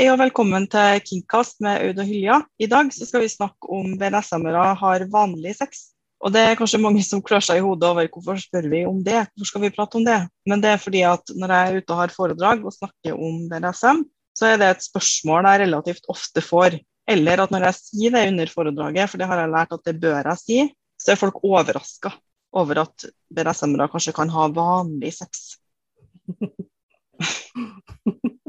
Hei og velkommen til Kingcast med Aud og Hylja. I dag skal vi snakke om BDSM-ere har vanlig sex. Og det er kanskje mange som klør seg i hodet over hvorfor spør vi om det, hvorfor skal vi prate om det? Men det er fordi at når jeg er ute og har foredrag og snakker om BDSM, så er det et spørsmål jeg relativt ofte får. Eller at når jeg sier det under foredraget, for det har jeg lært at det bør jeg si, så er folk overraska over at BDSM-ere kanskje kan ha vanlig sex.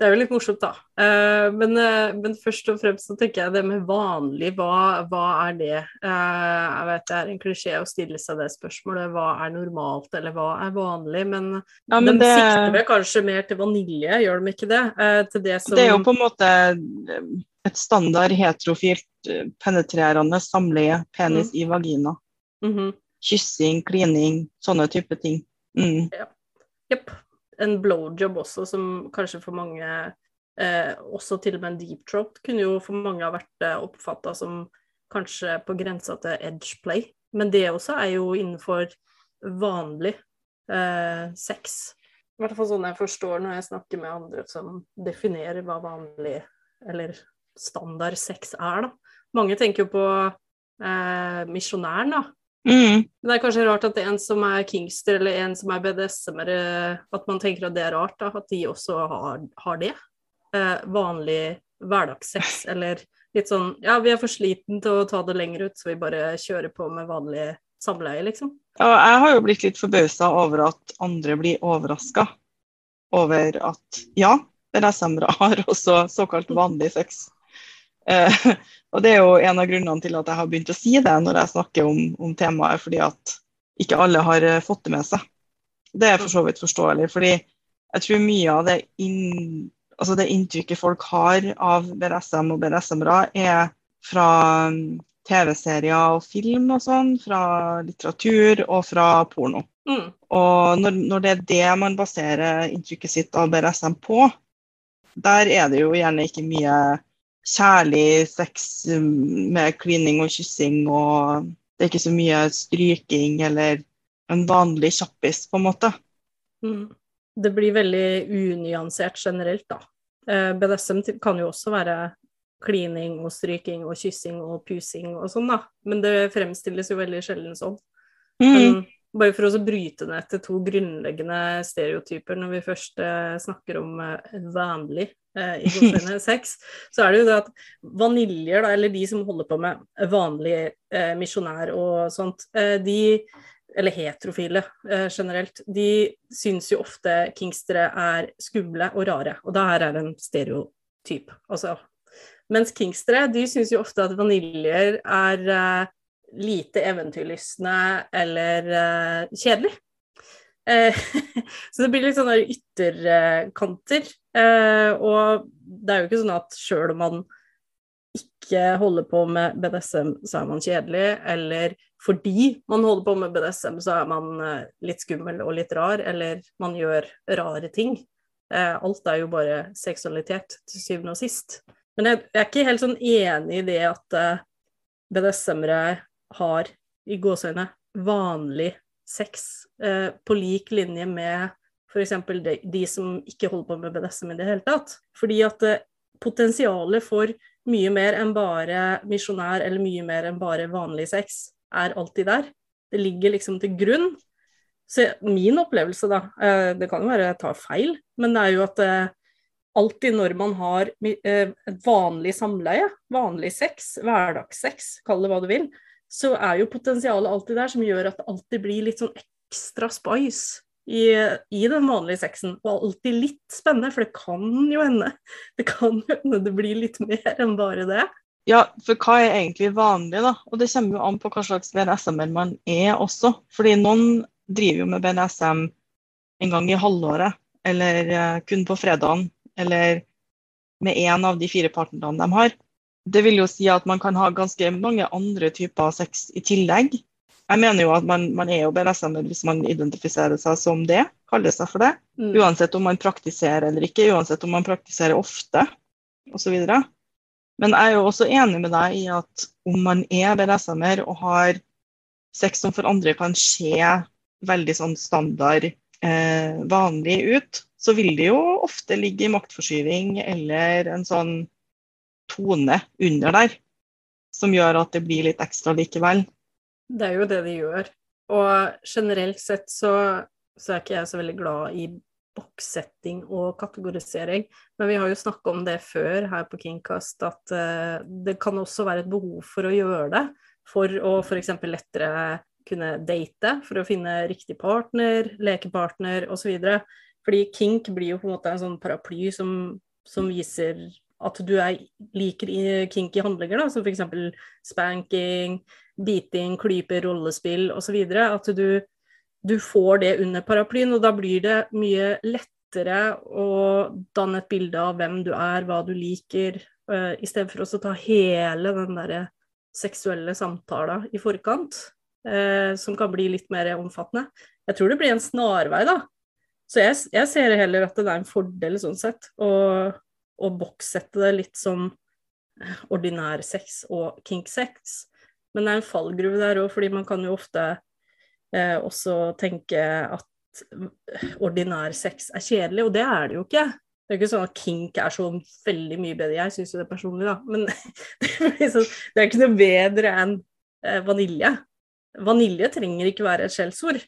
Det er jo litt morsomt, da. Uh, men, uh, men, først og fremst så tenker jeg det med vanlig, hva, hva er det? Uh, jeg vet det er en klisjé å stille seg det spørsmålet, hva er normalt, eller hva er vanlig? Men, ja, men de det... sikter vel kanskje mer til vanilje, gjør de ikke det? til det som Det er jo på en måte et standard heterofilt penetrerende samleie, penis mm. i vagina. Mm -hmm. Kyssing, klining, sånne type ting. Mm. Ja. Yep en blowjob også, som kanskje for mange eh, Også til og med en deep throat kunne jo for mange ha vært eh, oppfatta som kanskje på grensa til edge play. Men det også er jo innenfor vanlig eh, sex. I hvert fall sånn jeg forstår når jeg snakker med andre som definerer hva vanlig eller standard sex er, da. Mange tenker jo på eh, misjonæren, da. Mm. Det er kanskje rart at en som er kingster eller en som er BDSM-er, at man tenker at det er rart da, at de også har, har det. Eh, vanlig hverdagssex eller litt sånn Ja, vi er for sliten til å ta det lenger ut, så vi bare kjører på med vanlig samleie, liksom. Ja, jeg har jo blitt litt forbausa over at andre blir overraska over at ja, BDSM-ere har også såkalt vanlig sex. Eh, og Det er jo en av grunnene til at jeg har begynt å si det når jeg snakker om, om temaet, fordi at ikke alle har eh, fått det med seg. Det er for så vidt forståelig. fordi jeg tror mye av det, inn, altså det inntrykket folk har av BDSM og BDSM-ere, er fra mm, TV-serier og film og sånn, fra litteratur og fra porno. Mm. Og når, når, det er det man baserer inntrykket sitt av BDSM på, der er det jo gjerne ikke mye kjærlig sex um, med klining og kyssing, og det er ikke så mye stryking eller en vanlig kjappis, på en måte. Mm. Det blir veldig unyansert generelt, da. Eh, BDSM kan jo også være klining og stryking og kyssing og pusing og sånn, da. Men det fremstilles jo veldig sjelden sånn. Mm. Men bare for å bryte ned til to grunnleggende stereotyper når vi først eh, snakker om eh, vanlig eh, i sex, så er det jo det at vaniljer, da, eller de som holder på med vanlig eh, misjonær og sånt, eh, de eller heterofile eh, generelt, de syns jo ofte kingstere er skumle og rare, og det her er en stereotyp. Altså. Mens kingstere de syns jo ofte at vaniljer er lite eventyrlystne eller uh, kjedelig. Uh, så det blir litt sånne ytterkanter. Uh, og det er jo ikke sånn at sjøl om man ikke holder på med BDSM, så er man kjedelig, eller fordi man holder på med BDSM, så er man litt skummel og litt rar, eller man gjør rare ting. alt er jo bare seksualitet, til syvende og sist. Men jeg er ikke helt sånn enig i det at BDSM-ere har i gåseøyne vanlig sex eh, på lik linje med f.eks. De, de som ikke holder på med BDSM i det hele tatt. Fordi at eh, potensialet for mye mer enn bare misjonær eller mye mer enn bare vanlig sex er alltid der. Det ligger liksom til grunn. Så min opplevelse, da, eh, det kan jo være jeg tar feil, men det er jo at eh, alltid når man har et vanlig samleie, vanlig sex, hverdagssex, kall det hva du vil, så er jo potensialet alltid der, som gjør at det alltid blir litt sånn ekstra spice i, i den vanlige sexen. Og alltid litt spennende, for det kan jo hende det kan jo hende det blir litt mer enn bare det. Ja, for hva er egentlig vanlig, da? Og det kommer jo an på hva slags BNSM-er man er også. Fordi noen driver jo med BNSM en gang i halvåret, eller uh, kun på fredagen, eller med én av de fire partnerne de har. Det vil jo si at man kan ha ganske mange andre typer sex i tillegg. Jeg mener jo at man, man er jo BDSM-er hvis man identifiserer seg som det, kaller seg for det. Mm. Uansett om man praktiserer eller ikke, uansett om man praktiserer ofte osv. Men jeg er jo også enig med deg i at om man er BDSM-er og har sex som for andre kan se veldig sånn standard eh, vanlig ut, så vil det jo ofte ligge i maktforskyving eller en sånn tone under der som gjør at det blir litt ekstra likevel. Det er jo det de gjør. Og generelt sett så, så er ikke jeg så veldig glad i bokssetting og kategorisering, men vi har jo snakka om det før her på Kingcast, at uh, det kan også være et behov for å gjøre det, for å f.eks. lettere kunne date, for å finne riktig partner, lekepartner osv. Fordi kink blir jo på en måte en sånn paraply som, som viser at du er, liker kinky handlinger, da, som f.eks. spanking, biting, klyper, rollespill osv. At du, du får det under paraplyen, og da blir det mye lettere å danne et bilde av hvem du er, hva du liker, uh, i stedet for å ta hele den derre seksuelle samtalen i forkant, uh, som kan bli litt mer omfattende. Jeg tror det blir en snarvei, da. Så jeg, jeg ser heller at det er en fordel sånn sett. Og å bokssette det litt som ordinær sex og kink-sex. Men det er en fallgruve der òg, fordi man kan jo ofte eh, også tenke at ordinær sex er kjedelig, og det er det jo ikke. Det er ikke sånn at kink er så veldig mye bedre. Jeg syns jo det personlig, da. Men det er ikke noe bedre enn eh, vanilje. Vanilje trenger ikke være et skjellsord.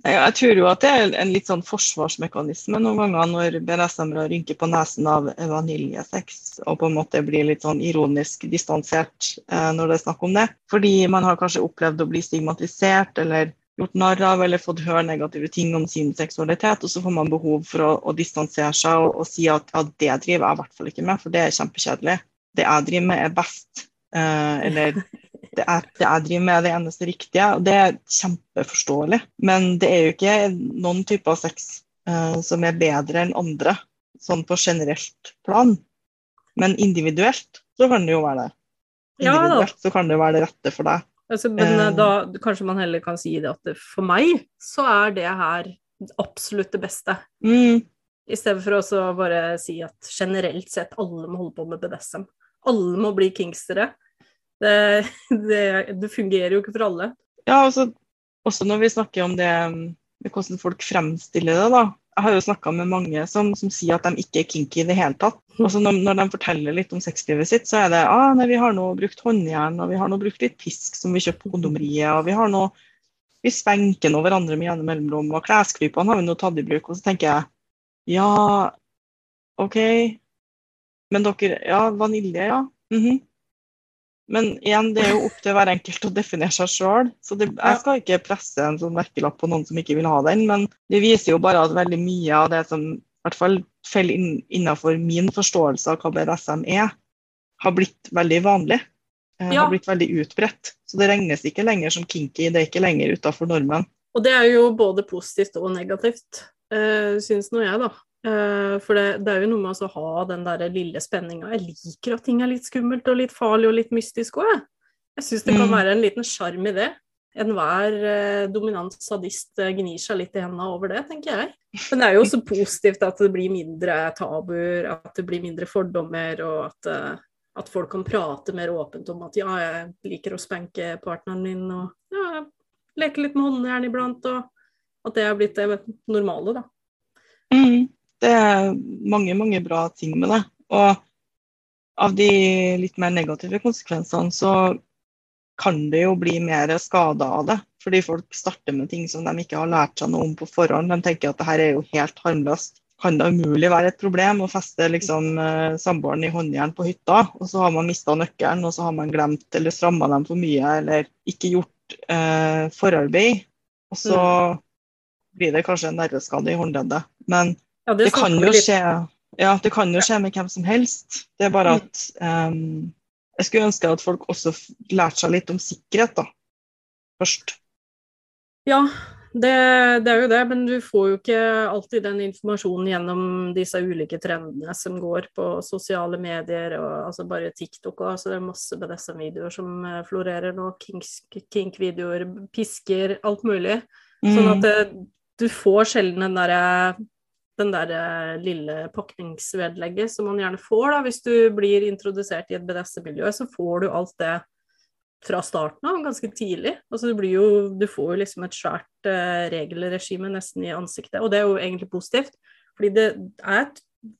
Jeg tror jo at det er en litt sånn forsvarsmekanisme noen ganger når BDSM-ere rynker på nesen av vaniljesex og på en måte blir litt sånn ironisk distansert eh, når det er snakk om det. Fordi man har kanskje opplevd å bli stigmatisert eller gjort narr av eller fått høre negative ting om sin seksualitet, og så får man behov for å, å distansere seg og, og, si at ja, det driver jeg i hvert fall ikke med, for det er kjempekjedelig. Det jeg driver med er best. Eh, eller det er det jeg driver med, det eneste riktige. og Det er kjempeforståelig. Men det er jo ikke noen typer sex uh, som er bedre enn andre, sånn på generelt plan. Men individuelt så kan det jo være det. Individuelt ja, så kan det jo være det rette for deg. Altså, men uh, da kanskje man heller kan si det at for meg så er det her absolutt det beste. Mm. I stedet for å bare si at generelt sett alle må holde på med BDSM. Alle må bli kingstere. Det, det, det, fungerer jo ikke for alle. Ja, altså, også når vi snakker om det med hvordan folk fremstiller det, da. Jeg har jo snakka med mange som, som, sier at de ikke er kinky i det hele tatt. Altså når, når de forteller litt om sexlivet sitt, så er det ah, nei, vi har nå brukt håndjern, og vi har nå brukt litt pisk som vi kjøper på kondomeriet, og vi har nå vi spenker nå hverandre med jevne mellomrom, og klesklypene har vi nå tatt i bruk. Og så tenker jeg ja, OK, men dere Ja, vanilje, ja. Mm -hmm. Men igjen, det er jo opp til hver enkelt å definere seg sjøl. Så det, jeg skal ikke presse en sånn merkelapp på noen som ikke vil ha den, men det viser jo bare at veldig mye av det som i hvert fall faller inn, innenfor min forståelse av hva BDSM er, har blitt veldig vanlig. Eh, ja. Har blitt veldig utbredt. Så det regnes ikke lenger som kinky, det er ikke lenger utafor normen. Og det er jo både positivt og negativt, eh, syns nå jeg, da. Uh, for det, det, er jo noe med å ha den der lille spenninga. Jeg liker at ting er litt skummelt og litt farlig og litt mystisk òg, jeg. Jeg syns det kan mm. være en liten sjarm i det. Enhver uh, dominant sadist uh, gnir seg litt i hendene over det, tenker jeg. Men det er jo også positivt at det blir mindre tabuer, at det blir mindre fordommer, og at, at folk kan prate mer åpent om at ja, jeg liker å spanke partneren min, og ja, leke litt med håndjern iblant, og at det er blitt det normale, da. Mm. Det er mange, mange bra ting med det. Og av de litt mer negative konsekvensene så kan det jo bli mer skade av det. Fordi folk starter med ting som de ikke har lært seg noe om på forhånd. De tenker at det her er jo helt harmløst. Kan det umulig være et problem å feste liksom, eh, samboeren i håndjern på hytta, og så har man mista nøkkelen, og så har man glemt eller stramma dem for mye, eller ikke gjort eh, forarbeid. Og så mm. blir det kanskje en nerveskade i håndleddet. Men ja, det, det, kan jo skje, ja, det kan jo skje med hvem som helst. Det er bare mm. at um, Jeg skulle ønske at folk også lærte seg litt om sikkerhet da, først. Ja, det, det, er jo det, men du får jo ikke alltid den informasjonen gjennom disse ulike trendene som går på sosiale medier, og altså bare TikTok og altså det er masse BDSM-videoer som eh, florerer nå. Kink-videoer, pisker, alt mulig. Sånn mm. Sånn at det, du får sjelden den derre den der eh, lille pakningsvedlegget som man gjerne får da, hvis du blir introdusert i et BDSM-miljø, så får du alt det fra starten av, ganske tidlig. Altså, du, jo, du får jo liksom et svært uh, regelregime nesten i ansiktet, og det er jo egentlig positivt. Fordi det er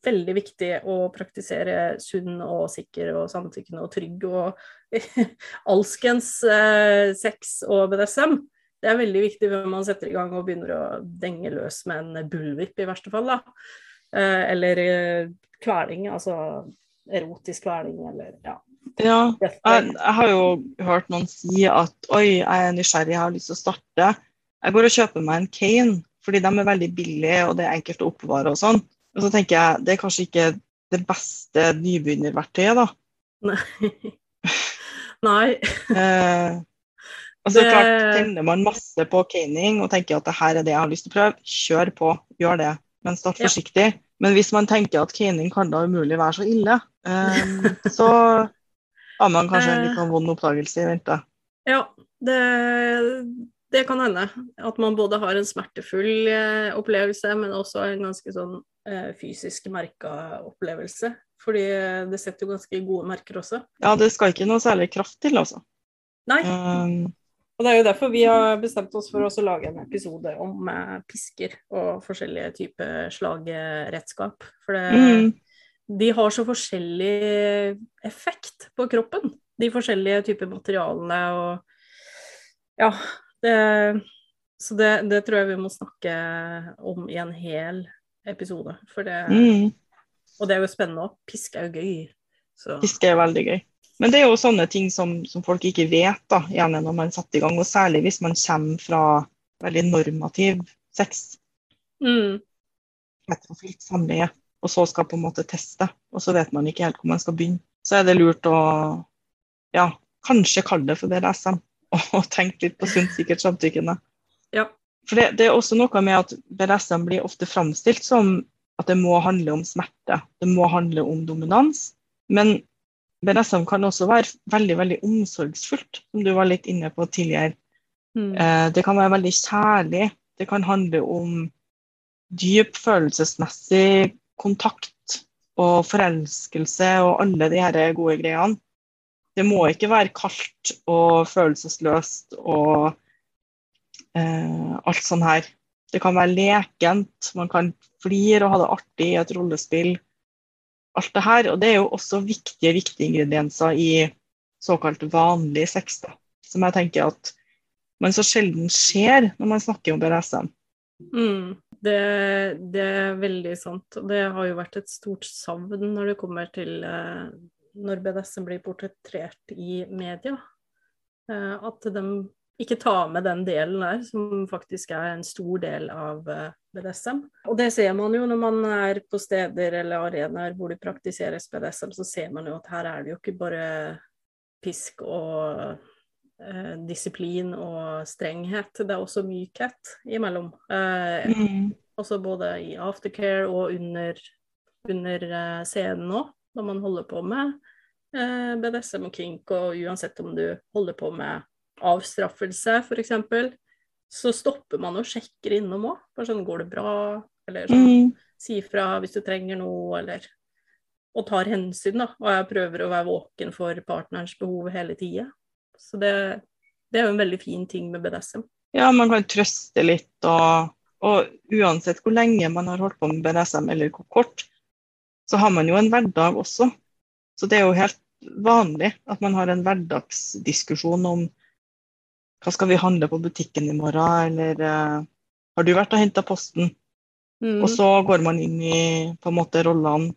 veldig viktig å praktisere sunn og sikker og samtykkende og trygg og alskens uh, sex og BDSM. Det er veldig viktig før man setter i gang og begynner å denge løs med en bullwhip, i verste fall. da. Uh, eller kveling, altså erotisk kveling, eller ja, ja, jeg, jeg, har jo hørt noen si at oi, jeg er nysgjerrig, jeg har lyst til å starte. Jeg går og kjøper meg en cane, fordi de er veldig billige og det er enkelt å oppbevare og sånn. Og så tenker jeg det er kanskje ikke det beste nybegynnerverktøyet, da. Nei. Nei. Eh, så klart, tenner man masse på caning og tenker at det her er det jeg har lyst til å prøve, kjør på, gjør det. Men start forsiktig. Men hvis man tenker at caning kan da umulig være så ille, um, så har man kanskje en litt sånn vond oppdagelse i vente. Ja, det, det, kan hende. At man både har en smertefull eh, opplevelse, men også en ganske sånn eh, fysisk merka opplevelse. Fordi det setter jo ganske gode merker også. Ja, det skal ikke noe særlig kraft til, altså. Nei. Um, og det er jo derfor vi har bestemt oss for å lage en episode om eh, pisker og forskjellige typer slagredskap. For det, mm de har så forskjellig effekt på kroppen, de forskjellige typer materialene og Ja. Det, så det, det, tror jeg vi må snakke om i en hel episode. For det mm. Og det er jo spennende òg. Pisk er jo gøy. Så. Pisk er veldig gøy. Men det er jo sånne ting som, som folk ikke vet, da, gjerne når man setter i gang. Og særlig hvis man kommer fra veldig normativ sex. Mm. Heterofritt samleie og så skal på en måte teste, og så vet man ikke helt hvor man skal begynne. Så er det lurt å ja, kanskje kalle det for BDSM, og tenke litt på sunt, sikkert samtykkende. Ja. For det, det, er også noe med at BDSM blir ofte framstilt som at det må handle om smerte, det må handle om dominans. Men BDSM kan også være veldig veldig omsorgsfullt, som du var litt inne på tidligere. Mm. Eh, det kan være veldig kjærlig. Det kan handle om dyp følelsesmessig kontakt og forelskelse og alle de her gode greiene. Det må ikke være kaldt og følelsesløst og eh, alt sånn her. Det kan være lekent, man kan flire og ha det artig i et rollespill. Alt det her. Og det er jo også viktige, viktige ingredienser i såkalt vanlig sex, da. Som jeg tenker at man så sjelden ser når man snakker om BDSM. Mm. Det, det, er veldig sant. Og det har jo vært et stort savn når det kommer til eh, når BDSM blir portrettert i media. Eh, at de ikke ta med den delen der, som faktisk er en stor del av eh, BDSM. Og det ser man jo når man er på steder eller arenaer hvor det praktiseres BDSM, så ser man jo at her er det jo ikke bare pisk og eh, disiplin og strenghet. Det er også mykhet imellom. Eh, mm. Også både i aftercare og under, under eh, scenen òg, når man holder på med eh, BDSM og kink, og uansett om du holder på med avstraffelse, f.eks., så stopper man og sjekker innom òg. Bare sånn går det bra, eller sånn mm. si fra hvis du trenger noe, eller og tar hensyn, da. Og jeg prøver å være våken for partnerens behov hele tida. Så det, det, er jo en veldig fin ting med BDSM. Ja, man kan trøste litt, og, og, uansett hvor lenge man har holdt på med BDSM, eller hvor kort, så har man jo en hverdag også. Så det er jo helt vanlig at man har en hverdagsdiskusjon om hva skal vi handle på butikken i morgen, eller uh, har du vært og henta posten? Mm. Og så går man inn i på en måte rollene,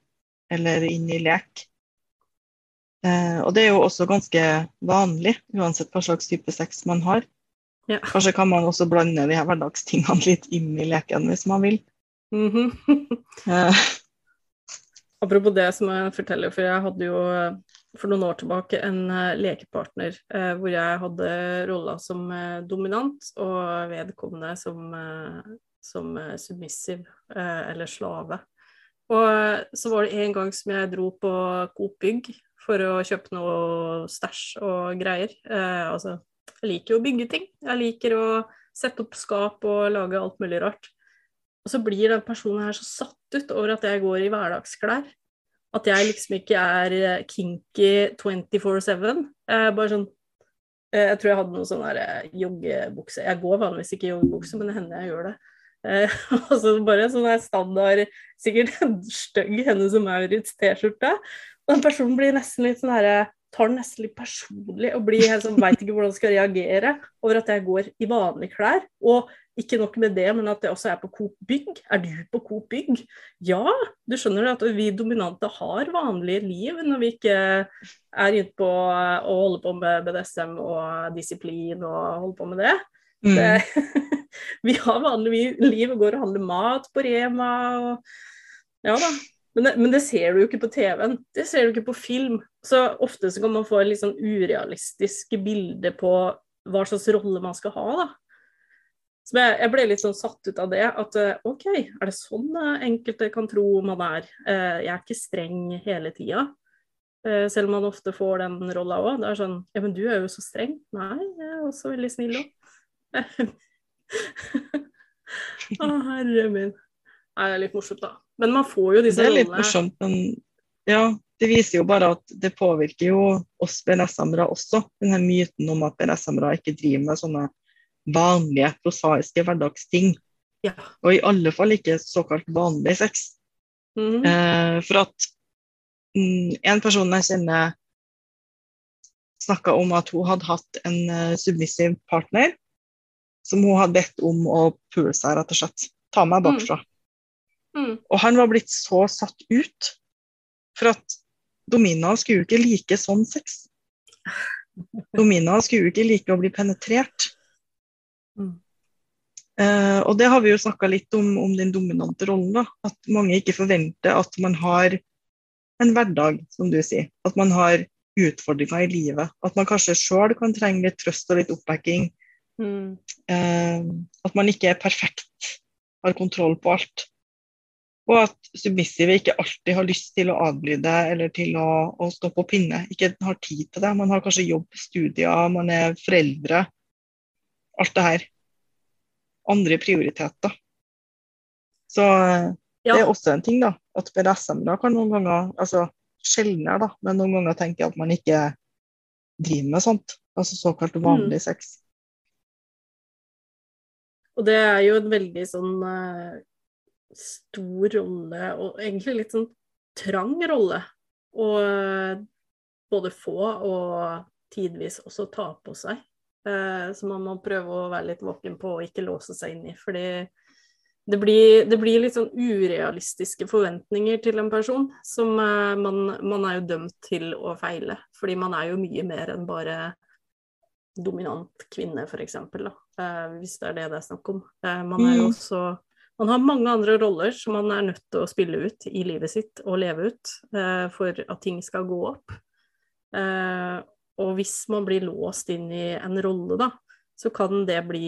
eller inn i lek. Eh, og det er jo også ganske vanlig, uansett hva slags type sex man har. Ja. Kanskje kan man også blande de her hverdagstingene litt inn i leken hvis man vil. Mm -hmm. eh. Apropos det som jeg forteller, for jeg hadde jo for noen år tilbake en uh, lekepartner uh, hvor jeg hadde rolla som uh, dominant og vedkommende som, som submissive eller slave. Og så var det en gang som jeg dro på Coop Bygg for å kjøpe noe stæsj og greier. altså, jeg liker jo å bygge ting. Jeg liker å sette opp skap og lage alt mulig rart. Og så blir den personen her så satt ut over at jeg går i hverdagsklær. At jeg liksom ikke er eh, kinky 24-7. Bare sånn eh, Jeg tror jeg hadde noen sånne eh, joggebukse. Jeg går vanligvis ikke i joggebukse, men det hender jeg gjør det. og så bare sånn der standard, sikkert en stygg Henne som Maurits-T-skjorte. Og den personen blir nesten litt sånn herre tar den nesten litt personlig og blir helt sånn, veit ikke hvordan skal reagere over at jeg går i vanlige klær. Og ikke nok med det, men at jeg også er på Coop Bygg. Er du på Coop Bygg? Ja, du skjønner at vi dominante har vanlige liv når vi ikke er inne på å holde på med BDSM og disiplin og holde på med det. Mm. det vi har vanlig liv og går og handler mat på Rema og Ja da. Men det, men det, ser du jo ikke på TV-en. Det ser du ikke på film. Så ofte så kan man få et litt sånn urealistisk bilde på hva slags rolle man skal ha, da. Så jeg, jeg ble litt sånn satt ut av det. At eh, OK, er det sånn eh, enkelte kan tro man er? Eh, jeg er ikke streng hele tida. Selv om man ofte får den rolla òg. Det er sånn Ja, men du er jo så streng. Nei, jeg er også veldig snill òg. Å, herre min. Nei, det er litt morsomt, da. Men man får jo disse rollene Det er litt morsomt, men ja, det viser jo bare at det påvirker jo oss BDSM-ere også. Denne myten om at BDSM-ere ikke driver med sånne vanlige, prosaiske hverdagsting. Ja. Og i alle fall ikke såkalt vanlig sex. Mm. Eh, for at mm, en person jeg kjenner snakka om at hun hadde hatt en uh, submissiv partner som hun hadde bedt om å pule seg, rett og slett. Ta meg bakfra. Mm. Mm. Og han var blitt så satt ut. For at Domina skulle jo ikke like sånn sex. Domina skulle jo ikke like å bli penetrert. Mm. Uh, og det har vi jo snakka litt om, om den dominante rollen. da, At mange ikke forventer at man har en hverdag, som du sier. At man har utfordringer i livet. At man kanskje sjøl kan trenge litt trøst og litt oppbacking. Mm. Uh, at man ikke er perfekt, har kontroll på alt. Og at submissive ikke alltid har lyst til å adlyde eller til å, å, stå på pinne. Ikke har tid til det. Man har kanskje jobb, studier, man er foreldre. Alt det her. Andre prioriteter. Så ja. det er også en ting, da. At BDSM-ere kan noen ganger, altså sjeldnere, da, men noen ganger tenke at man ikke driver med sånt. Altså såkalt vanlig mm. sex. Og det er jo en veldig sånn uh stor rolle, og egentlig litt sånn trang rolle, å både få og tidvis også ta på seg. Eh, så man må prøve å være litt våken på og ikke låse seg inn i. fordi det blir, det blir, litt sånn urealistiske forventninger til en person. Som eh, man, man, er jo dømt til å feile. Fordi man er jo mye mer enn bare dominant kvinne, f.eks. Eh, hvis det er det det er snakk om. Eh, man er jo mm. også man har mange andre roller som man er nødt til å spille ut i livet sitt og leve ut for at ting skal gå opp. Og hvis man blir låst inn i en rolle, da, så kan det bli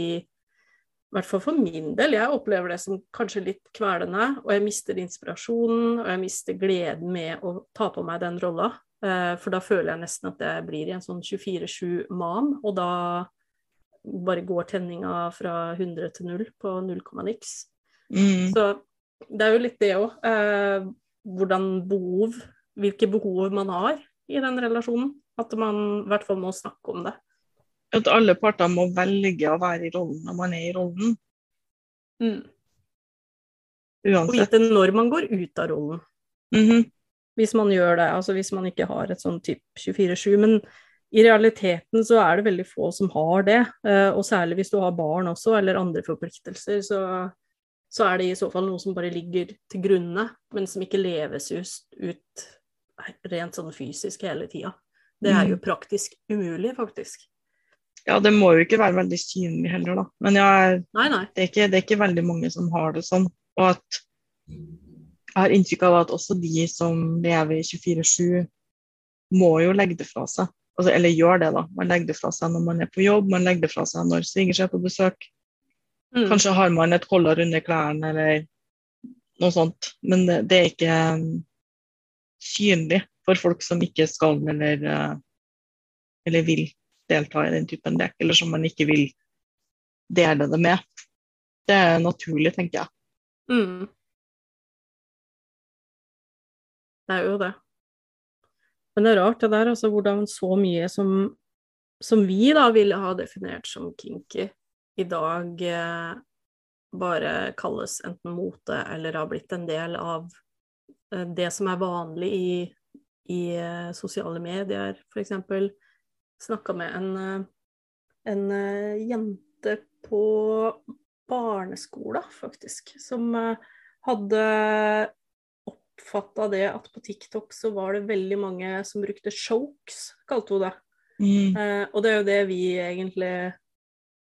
i hvert fall for min del, jeg opplever det som kanskje litt kvelende, og jeg mister inspirasjonen, og jeg mister gleden med å ta på meg den rolla. Eh, for da føler jeg nesten at jeg blir i en sånn 24-7-man, og da bare går tenninga fra 100 til 0 på null komma niks. Mm. Så det er jo litt det òg. Eh, hvordan behov Hvilke behov man har i den relasjonen. At man i hvert fall må snakke om det. At alle parter må velge å være i rollen når man er i rollen. Mm. Uansett. Og vite når man går ut av rollen. Mm -hmm. Hvis man gjør det, altså hvis man ikke har et sånn type 24-7. Men i realiteten så er det veldig få som har det. Eh, og særlig hvis du har barn også, eller andre forpliktelser. Så så er det i så fall noe som bare ligger til grunne, men som ikke leves ut rent sånn fysisk hele tida. Det er jo mm. praktisk umulig, faktisk. Ja, det må jo ikke være veldig synlig heller, da. Men jeg, nei, nei. Det, er ikke, det, er ikke, veldig mange som har det sånn. Og at jeg har inntrykk av at også de som lever i 24-7, må jo legge det fra seg. Altså, eller gjør det, da. Man legger det fra seg når man er på jobb, man legger det fra seg når svigers er på besøk. Mm. Kanskje har man et collar under klærne eller noe sånt. Men det, det er ikke um, synlig for folk som ikke skal eller, uh, eller vil delta i den typen lek, eller som man ikke vil dele det med. Det er naturlig, tenker jeg. Mm. Det er jo det. Men det er rart det der, altså hvordan så mye som, som vi da ville ha definert som kinky, i dag eh, bare kalles enten mote eller har blitt en del av eh, det som er vanlig i, i eh, sosiale medier, f.eks. Snakka med en, eh, en eh, jente på barneskolen, faktisk, som hadde oppfatta det at på TikTok så var det veldig mange som brukte chokes, kalte hun det. Mm. Eh, og det er jo det vi egentlig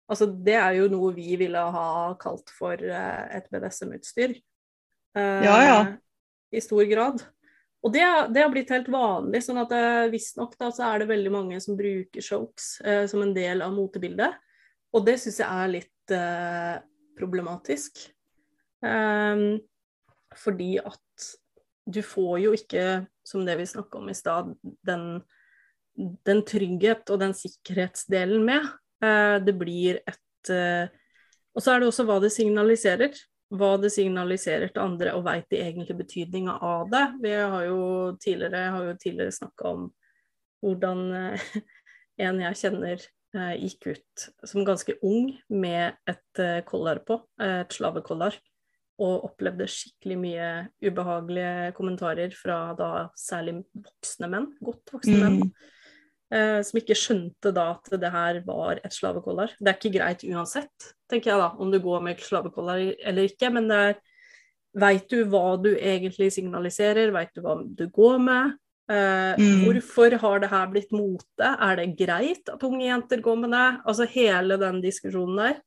Altså, det er jo noe vi ville ha kalt for et BDSM-utstyr. Eh, Ja, ja. I stor grad. Og det, det har blitt helt vanlig, sånn at eh, visstnok så er det veldig mange som bruker chokes eh, som en del av motebildet. Og det syns jeg er litt eh, problematisk. Um, fordi at du får jo ikke, som det vi snakka om i stad, den, den trygghet og den sikkerhetsdelen med. Uh, det blir et uh, Og så er det også hva det signaliserer. Hva det signaliserer til andre, og veit de egentlig betydninga av det. Vi har jo tidligere, har tidligere snakka om hvordan eh, en jeg kjenner eh, gikk ut som ganske ung med et kollar på, eh, et slavekollar, og opplevde skikkelig mye ubehagelige kommentarer fra da særlig voksne menn, godt voksne menn, Mm. Eh, som ikke skjønte da at det her var et slavekollar. Det er ikke greit uansett, tenker jeg da, om du går med slavekollar eller ikke, men det er Veit du hva du egentlig signaliserer, veit du hva du går med? Eh, Mm. Hvorfor har det her blitt mote? Er det greit at unge jenter går med det? Altså hele den diskusjonen der.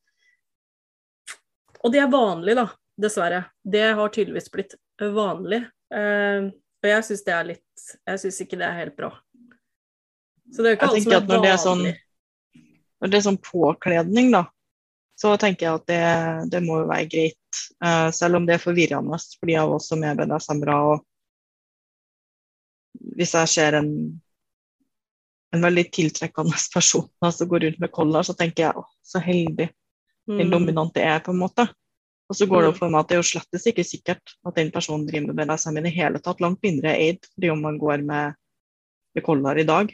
Og det er vanlig, da, dessverre. Det har tydeligvis blitt vanlig. Eh, og jeg syns det er litt Jeg syns ikke det er helt bra. Så det er jo ikke alt som er når det er sånn. Når det er sånn påkledning, da, så tenker jeg at det, det må jo være greit. Uh, selv om det er forvirrende for de av oss som er BDSM-ere. Og hvis jeg ser en, en veldig tiltrekkende person som som går rundt med collar, så tenker jeg å, så heldig den Mm. dominante er, på en måte. Og så går det Mm. opp for meg at det er jo slettes ikke sikkert at den personen driver med BDSM i det hele tatt. Langt mindre aid fordi om man går med, med collar i dag.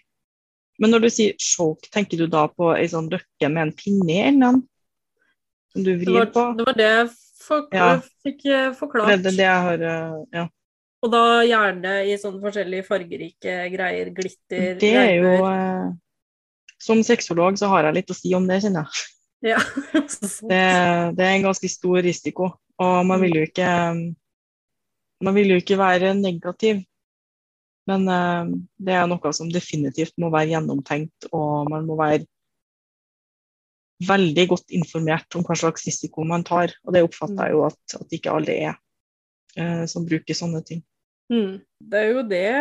Men når du sier choke, tenker du da på ei sånn løkke med en pinne i enden? Som du vrir på? det var det jeg for, Ja. fikk eh, forklart. Det det, det har eh, Ja. Og da gjerne i sånne forskjellige fargerike greier, glitter Det er jo eh, Som sexolog så har jeg litt å si om det, kjenner jeg. Ja. Det, det er en ganske stor risiko. Og man vil jo ikke Man vil jo ikke være negativ. Men eh, det er noe som definitivt må være gjennomtenkt, og man må være veldig godt informert om hva slags risiko man tar. Og det oppfatter jeg jo at, at ikke alle er eh, som bruker sånne ting. Mm. Det er jo det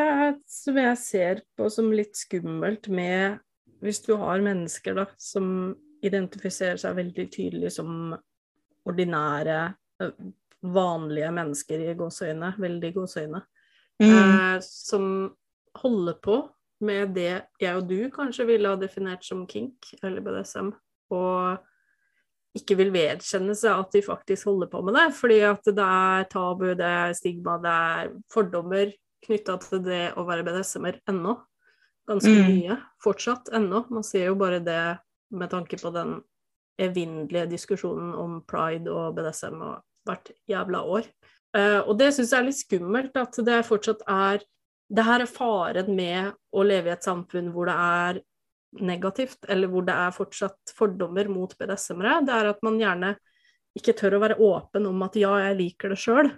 som jeg ser på som litt skummelt med Hvis du har mennesker da, som identifiserer seg veldig tydelig som ordinære, eh, vanlige mennesker i gåseøyne, veldig gåseøyne, Mm. eh, som holder på med det jeg og du kanskje ville ha definert som kink eller BDSM, og ikke vil vedkjenne seg at de faktisk holder på med det, fordi at det er tabu, det er stigma, det er fordommer knytta til det å være BDSM-er ennå. Ganske Mm. mye fortsatt ennå. Man ser jo bare det med tanke på den evinnelige diskusjonen om pride og BDSM og hvert jævla år. Eh, og det syns jeg er litt skummelt, at det fortsatt er Det her er faren med å leve i et samfunn hvor det er negativt, eller hvor det er fortsatt fordommer mot BDSM-ere. Det er at man gjerne ikke tør å være åpen om at ja, jeg liker det sjøl.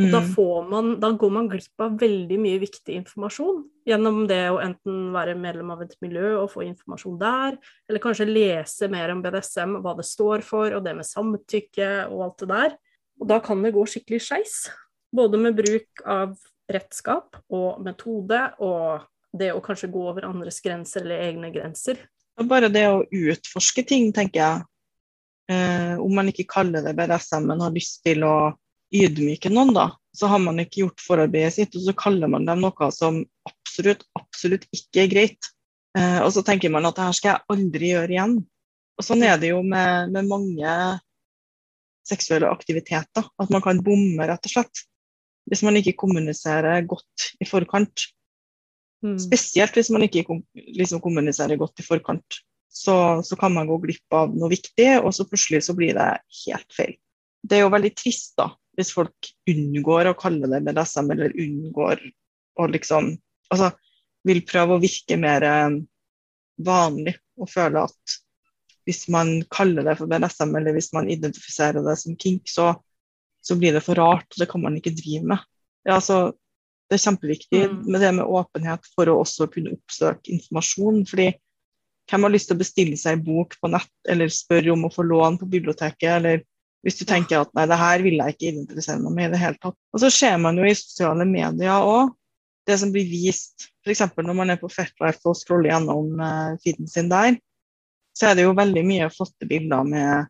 Mm. da, får man, da går man glipp av veldig mye viktig informasjon gjennom det å enten være medlem av et miljø og få informasjon der, eller kanskje lese mer om BDSM, hva det står for, og det med samtykke og alt det der. Og da kan det gå skikkelig skeis. Både med bruk av redskap og metode og det å kanskje gå over andres grenser eller egne grenser. Bare det å utforske ting, tenker jeg. Eh, om man ikke kaller det BDSM, men har lyst til å ydmyke noen, da, så har man ikke gjort forarbeidet sitt, og så kaller man dem noe som absolutt, absolutt ikke er greit. Eh, og så tenker man at det her skal jeg aldri gjøre igjen. Og sånn er det jo med, med mange seksuelle aktiviteter, at man kan bomme, rett og slett. Hvis man ikke kommuniserer godt i forkant. Mm. Spesielt hvis man ikke liksom, kommuniserer godt i forkant. Så, så, kan man gå glipp av noe viktig, og så plutselig så blir det helt feil. Det er jo veldig trist da, hvis folk unngår å kalle det BDSM, eller unngår å liksom Altså vil prøve å virke mer eh, vanlig og føle at hvis man kaller det for BDSM, eller hvis man identifiserer det som kink, så, så blir det for rart, og det kan man ikke drive med. Ja, så det er kjempeviktig mm. med det med åpenhet for å også kunne oppsøke informasjon. fordi hvem har lyst til å bestille seg en bok på nett, eller spørre om å få lån på biblioteket, eller hvis du tenker at nei, det her vil jeg ikke identifisere meg med i det hele tatt. Og så ser man jo i sosiale medier òg det som blir vist, f.eks. når man er på Fetlife og scroller gjennom uh, feeden sin der, så er det jo veldig mye flotte bilder med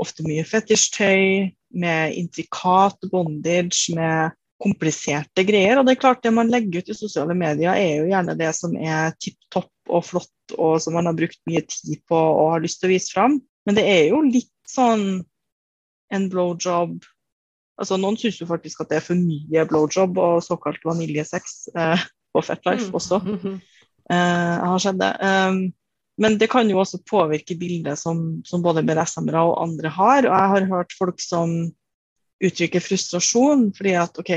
ofte mye fetisjtøy, med intrikat bondage, med kompliserte greier. Og det er klart, det man legger ut i sosiale medier, er jo gjerne det som er tipp topp og flott, og som man har brukt mye tid på og har lyst til å vise fram. Men det er jo litt sånn en blowjob Altså, noen syns jo faktisk at det er for mye blowjob og såkalt vaniljesex eh, på Fetlife mm. også. Eh, har skjedd det. Um, men det kan jo også påvirke bildet som, som både BDSM-ere og andre har. Og jeg har hørt folk som uttrykker frustrasjon fordi at OK,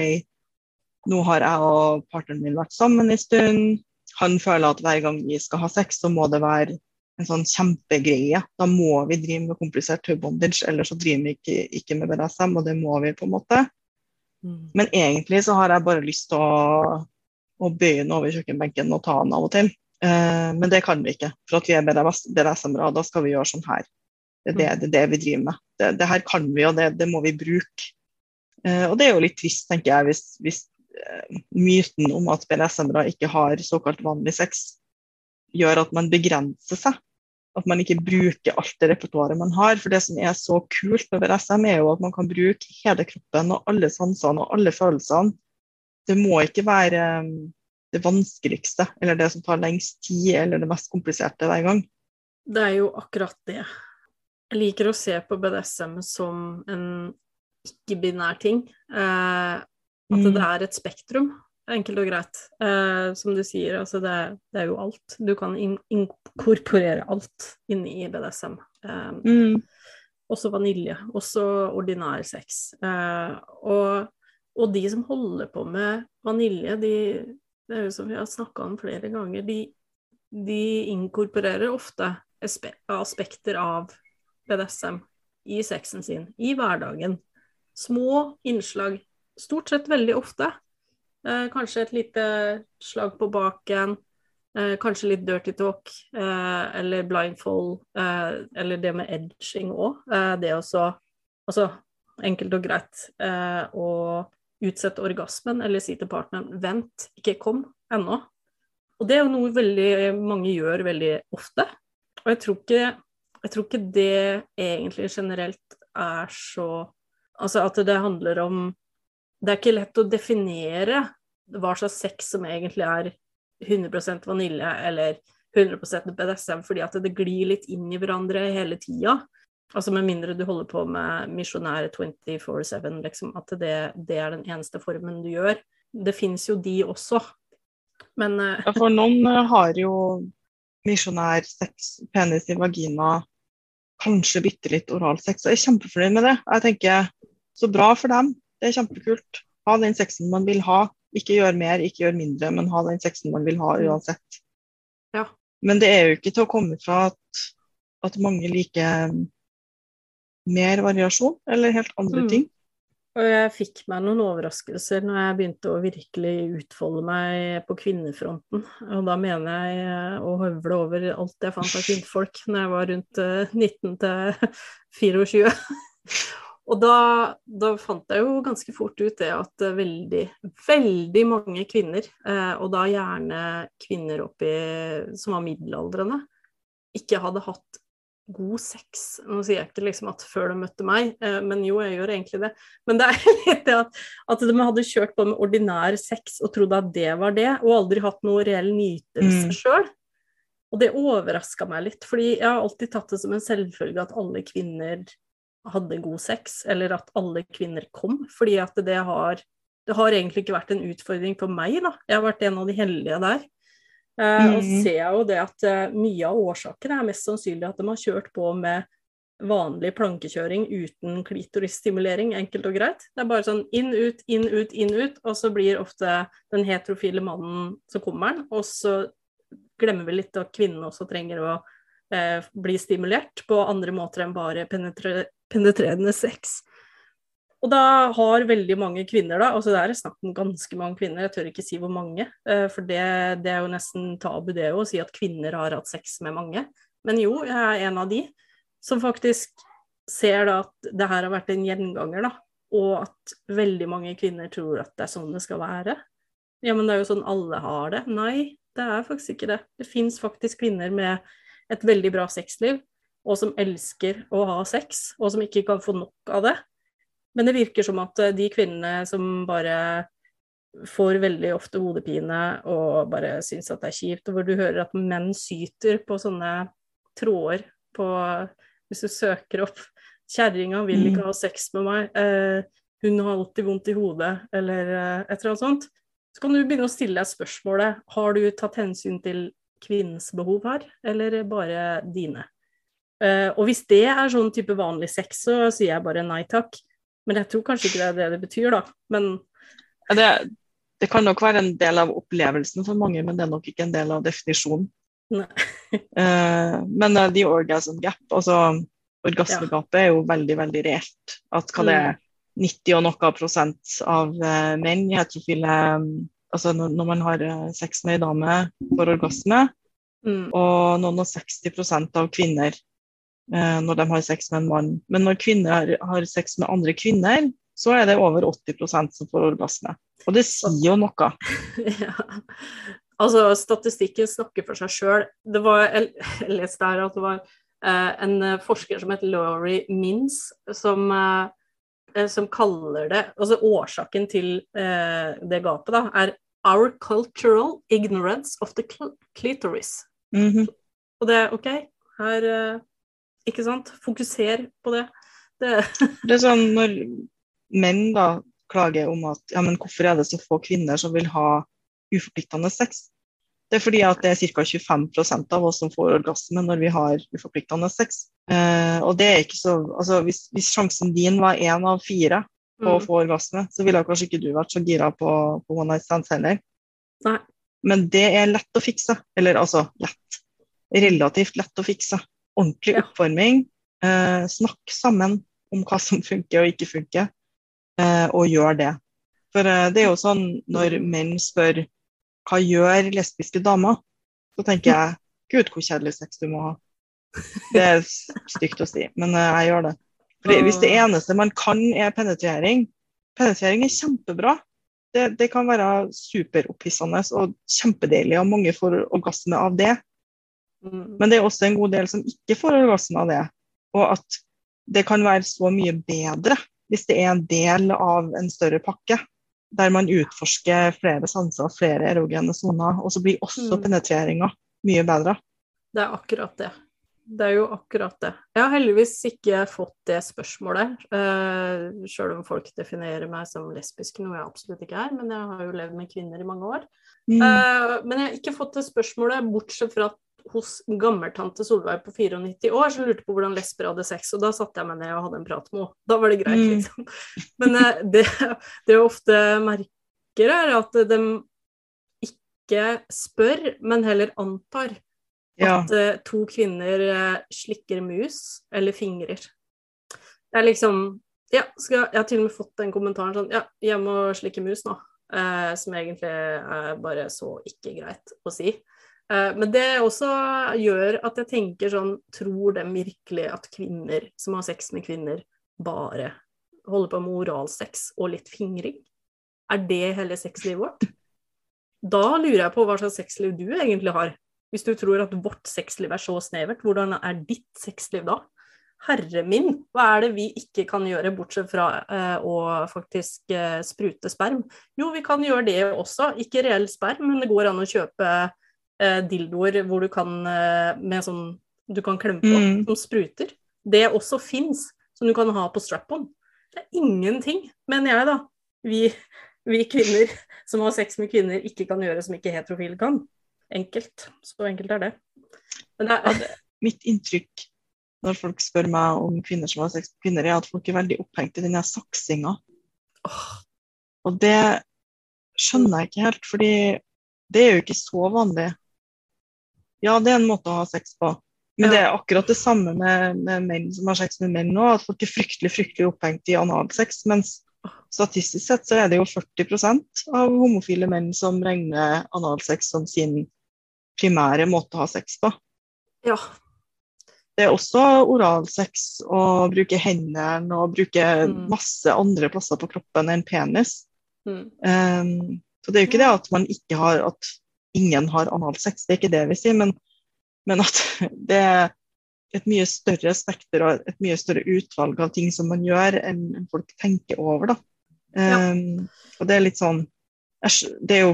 nå har jeg og partneren min vært sammen en stund. Han føler at hver gang vi skal ha sex, så må det være en sånn kjempegreie. Da må vi drive med komplisert tauebondage, ellers så driver vi ikke, ikke med BDSM, og det må vi på en måte. Mm. Men egentlig så har jeg bare lyst til å, å bøye den over kjøkkenbenken og ta den av og til. Uh, men det kan vi ikke, for at vi er BDSM-ere. Da skal vi gjøre sånn her. Det er det, det, er det vi driver med. Det, det, her kan vi, og det, det må vi bruke. Uh, og det er jo litt trist, tenker jeg, hvis, hvis uh, myten om at BDSM-ere ikke har såkalt vanlig sex, gjør at man begrenser seg at man ikke bruker alt det repertoaret man har. For det som er så kult med BDSM, er jo at man kan bruke hele kroppen og alle sansene og alle følelsene. Det må ikke være um, det vanskeligste eller det som tar lengst tid eller det mest kompliserte hver gang. Det er jo akkurat det. Jeg liker å se på BDSM som en ikke-binær ting. Eh, at mm. det er et spektrum. Enkelt og greit. Eh, som du sier, altså det, det, er jo alt. Du kan in inkorporere alt inn i BDSM. Eh, mm. Også vanilje. Også ordinær sex. Eh, og, og, de som holder på med vanilje, de, det er jo som vi har snakka om flere ganger, de, de inkorporerer ofte aspekter av BDSM i sexen sin, i hverdagen. Små innslag. Stort sett veldig ofte. Eh, kanskje et lite slag på baken. Eh, kanskje litt dirty talk, eh, eller blindfold, eh, eller det med edging òg. Eh, det også Altså enkelt og greit eh, å utsette orgasmen eller si til partneren 'vent, ikke kom ennå'. Og det er jo noe veldig mange gjør veldig ofte. Og jeg tror ikke, jeg tror ikke det egentlig generelt er så Altså at det handler om Det er ikke lett å definere hva slags sex som egentlig er 100% vanilje eller 100% BDSM, fordi at det glir litt inn i hverandre hele tida. Altså Med mindre du holder på med misjonær 24-7, liksom, at det, det, er den eneste formen du gjør. Det fins jo de også, men uh... ja, For noen uh, har jo misjonær sex, penis i vagina, kanskje bitte litt oralsex, og jeg er kjempefornøyd med det. Jeg tenker så bra for dem, det er kjempekult. Ha den sexen man vil ha. Ikke gjør mer, ikke gjør mindre, men ha den sexen man vil ha uansett. Ja. Men det er jo ikke til å komme fra at, at mange liker mer variasjon, eller helt andre mm. ting. Og jeg fikk meg noen overraskelser når jeg begynte å virkelig utfolde meg på kvinnefronten. Og da mener jeg å høvle over alt jeg fant av kvinnfolk når jeg var rundt 19 eh, til 24. Og da, da, fant jeg jo ganske fort ut det at veldig, veldig mange kvinner, eh, og da gjerne kvinner oppi som var middelaldrende, ikke hadde hatt god sex. Nå sier jeg ikke liksom at før de møtte meg, eh, men jo, jeg gjør egentlig det. Men det er litt det at, at de hadde kjørt på med ordinær sex og trodde at det var det, og aldri hatt noe reell nytelse mm. sjøl. Og det overraska meg litt, fordi jeg har alltid tatt det som en selvfølge at alle kvinner hadde god sex, eller at alle kvinner kom, fordi at det har, det har egentlig ikke vært en utfordring for meg, da. Jeg har vært en av de heldige der. Eh, mm. Og ser jo det at uh, mye av årsaken er mest sannsynlig at de har kjørt på med vanlig plankekjøring uten klitorisstimulering, enkelt og greit. Det er bare sånn inn, ut, inn, ut, inn, ut, og så blir ofte den heterofile mannen som kommer den, og så glemmer vi litt at kvinnen også trenger å eh, bli stimulert på andre måter enn bare penetre penetrerende sex. Og da har veldig mange kvinner, da, altså det er snakk om ganske mange kvinner, jeg tør ikke si hvor mange, eh, for det, det er jo nesten tabu det å si at kvinner har hatt sex med mange. Men jo, jeg er en av de som faktisk ser da at det her har vært en gjenganger, da. Og at veldig mange kvinner tror at det er sånn det skal være. Ja, men det er jo sånn alle har det. Nei, det er faktisk ikke det. Det fins faktisk kvinner med et veldig bra sexliv og som elsker å ha sex, og som ikke kan få nok av det. Men det virker som at eh, de kvinnene som bare får veldig ofte hodepine og bare syns at det er kjipt, og hvor du hører at menn syter på sånne tråder på Hvis du søker opp 'Kjerringa vil ikke mm. ha sex med meg', eh, 'hun har alltid vondt i hodet', eller eh, et eller annet sånt, så kan du begynne å stille deg spørsmålet har du tatt hensyn til kvinnens behov her, eller bare dine? Uh, og hvis det er sånn type vanlig sex, så sier jeg bare nei takk. Men jeg tror kanskje ikke det er det det betyr, da. Men det, det, kan nok være en del av opplevelsen for mange, men det er nok ikke en del av definisjonen. uh, men uh, the orgasm gap, altså orgasmegapet, er jo veldig, veldig reelt. At hva det er 90 og noe prosent av menn i heterofile Altså når, når, man har sex med ei dame får orgasme, mm. og noen og 60 av kvinner Eh, når de har sex med en mann. Men når kvinner har sex med andre kvinner, så er det over 80% som får orgasme. Og det sier jo noe. ja. Altså, statistikken snakker for seg sjøl. Jeg leste her at det var eh, en forsker som heter Laurie Mins, som, eh, som, kaller det Altså årsaken til eh, det gapet, da, er 'our cultural ignorance of the clitoris'. Mm -hmm. Og det er OK, her eh, ikke sant? Fokuser på det. Det, det er sånn når menn da klager om at ja, men hvorfor er det så få kvinner som vil ha uforpliktende sex? Det er fordi at det er ca. 25% av oss som får orgasme når vi har uforpliktende sex. Eh, og det er ikke så, altså hvis, hvis sjansen din var én av fire på mm. å få orgasme, så ville kanskje ikke du vært så gira på, på one night stands heller. Nei. Men det er lett å fikse. Eller altså lett. Relativt lett å fikse ordentlig oppvarming. Eh, snakk sammen om hva som funker og ikke funker, eh, og gjør det. For eh, det er jo sånn når menn spør hva gjør lesbiske damer, så tenker jeg gud, hvor kjedelig sex du må ha. Det er stygt å si, men eh, jeg gjør det. Fordi Hvis det eneste man kan er penetrering Penetrering er kjempebra. Det, det kan være superopphissende og kjempedeilig, og mange får orgasme av det. Mm. Men det er også en god del som ikke får orgasme av det. Og at det kan være så mye bedre hvis det er en del av en større pakke. Der man utforsker flere sanser, flere erogene soner. Og så blir også mm. penetreringa mye bedre. Det er akkurat det. Det er jo akkurat det. Jeg har heldigvis ikke fått det spørsmålet, uh, eh, sjøl om folk definerer meg som lesbisk, noe jeg absolutt ikke er. Men jeg har jo levd med kvinner i mange år. Mm. Uh, men jeg har ikke fått det spørsmålet, bortsett fra at hos gammeltante Solveig på 94 år som lurte på hvordan lesber hadde sex, og da satte jeg meg ned og hadde en prat med henne. Da var det greit, mm. liksom. Men eh, det, det jeg ofte merker, er at de ikke spør, men heller antar at ja. to kvinner uh, slikker mus eller fingrer. Det er liksom ja, skal, Jeg har til og med fått den kommentaren sånn Ja, jeg må slikke mus nå. Uh, som egentlig er bare så ikke greit å si. Eh, men det også gjør at jeg tenker sånn Tror de virkelig at kvinner som har sex med kvinner, bare holder på med oralsex og litt fingring? Er det hele sexlivet vårt? Da lurer jeg på hva slags sexliv du egentlig har. Hvis du tror at vårt sexliv er så snevert, hvordan er ditt sexliv da? Herre min, hva er det vi ikke kan gjøre, bortsett fra eh, å faktisk eh, sprute sperm? Jo, vi kan gjøre det også, ikke reell sperm, men det går an å kjøpe eh, dildoer hvor du kan eh, med sånn du kan klemme på, Mm. som spruter. Det også fins, som du kan ha på strap-on. Det er ingenting, mener jeg, da. Vi, vi kvinner som har sex med kvinner, ikke kan gjøre som ikke heterofile kan. Enkelt. Så enkelt er det. Men det er, Mitt inntrykk når folk spør meg om kvinner som har sex med kvinner, er at folk er veldig opphengt i den her saksinga. Og det skjønner jeg ikke helt, fordi det er jo ikke så vanlig. Ja, det er en måte å ha sex på. Men Ja. det er akkurat det samme med, med menn som har sex med menn nå, at folk er fryktelig fryktelig opphengt i analsex. Mens statistisk sett så er det jo 40% av homofile menn som regner analsex som sin primære måte å ha sex på. ja. Det er også oralsex å bruke hendene og bruke Mm. masse andre plasser på kroppen enn penis. Mm. Um, så det er jo ikke det at man ikke har at ingen har analsex, det er ikke det vi sier, men, men at det er et mye større spekter og et mye større utvalg av ting som man gjør, enn folk tenker over. Da. Um, og det er litt sånn Det er jo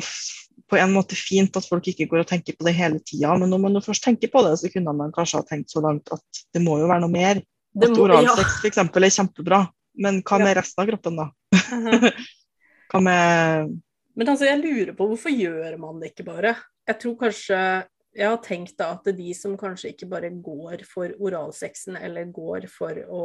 på en måte fint at folk ikke går og tenker på det hele tida, men når man først tenker på det, så kunne man kanskje ha tenkt så langt at det må jo være noe mer. Må, At oralsex ja. f.eks. er kjempebra, men hva Ja. med resten av kroppen, da? Hva med Men altså, jeg lurer på hvorfor gjør man det ikke bare? Jeg tror kanskje Jeg har tenkt da at de som kanskje ikke bare går for oralsexen, eller går for å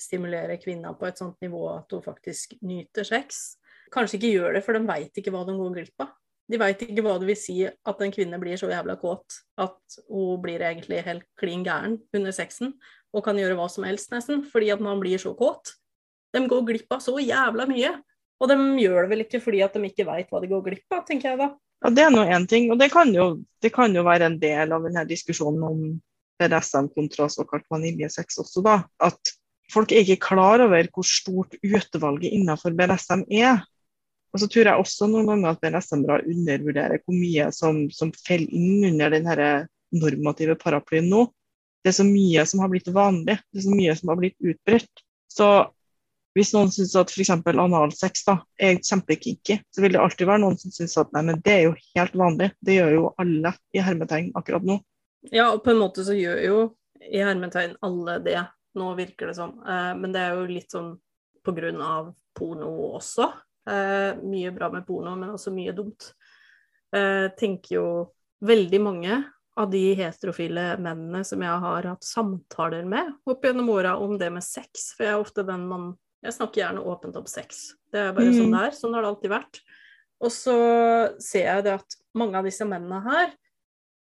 stimulere kvinna på et sånt nivå at hun faktisk nyter sex, kanskje ikke gjør det, for de veit ikke hva de går glipp av. De veit ikke hva det vil si at en kvinne blir så jævla kåt at hun blir egentlig helt klin gæren under sexen, og kan gjøre hva som helst nesten, fordi at man blir så kåt. De går glipp av så jævla mye. Og de gjør det vel ikke fordi at de ikke veit hva de går glipp av, tenker jeg da. Ja, det er nå én ting, og det kan, jo, det kan jo være en del av denne diskusjonen om BDSM kontra såkalt vaniljesex også, da. At folk er ikke klar over hvor stort utvalget innenfor BDSM er. Og så tror jeg også noen ganger at BDSM-ere undervurderer hvor mye som, som faller inn under den normative paraplyen nå. Det er så mye som har blitt vanlig, det er så mye som har blitt utbredt. Så hvis noen syns at f.eks. analsex da, er kjempekinky, så vil det alltid være noen som syns at nei, men det er jo helt vanlig. Det gjør jo alle i hermetegn akkurat nå. Ja, og på en måte så gjør jo i hermetegn alle det, nå virker det sånn. Eh, men det er jo litt sånn på grunn av porno også. Eh, mye bra med porno, men også mye dumt. Eh, tenker jo veldig mange av de heterofile mennene som jeg har hatt samtaler med opp gjennom åra om det med sex, for jeg er ofte den man Jeg snakker gjerne åpent om sex. Det er bare Mm. sånn det er. Sånn har det alltid vært. Og så ser jeg det at mange av disse mennene her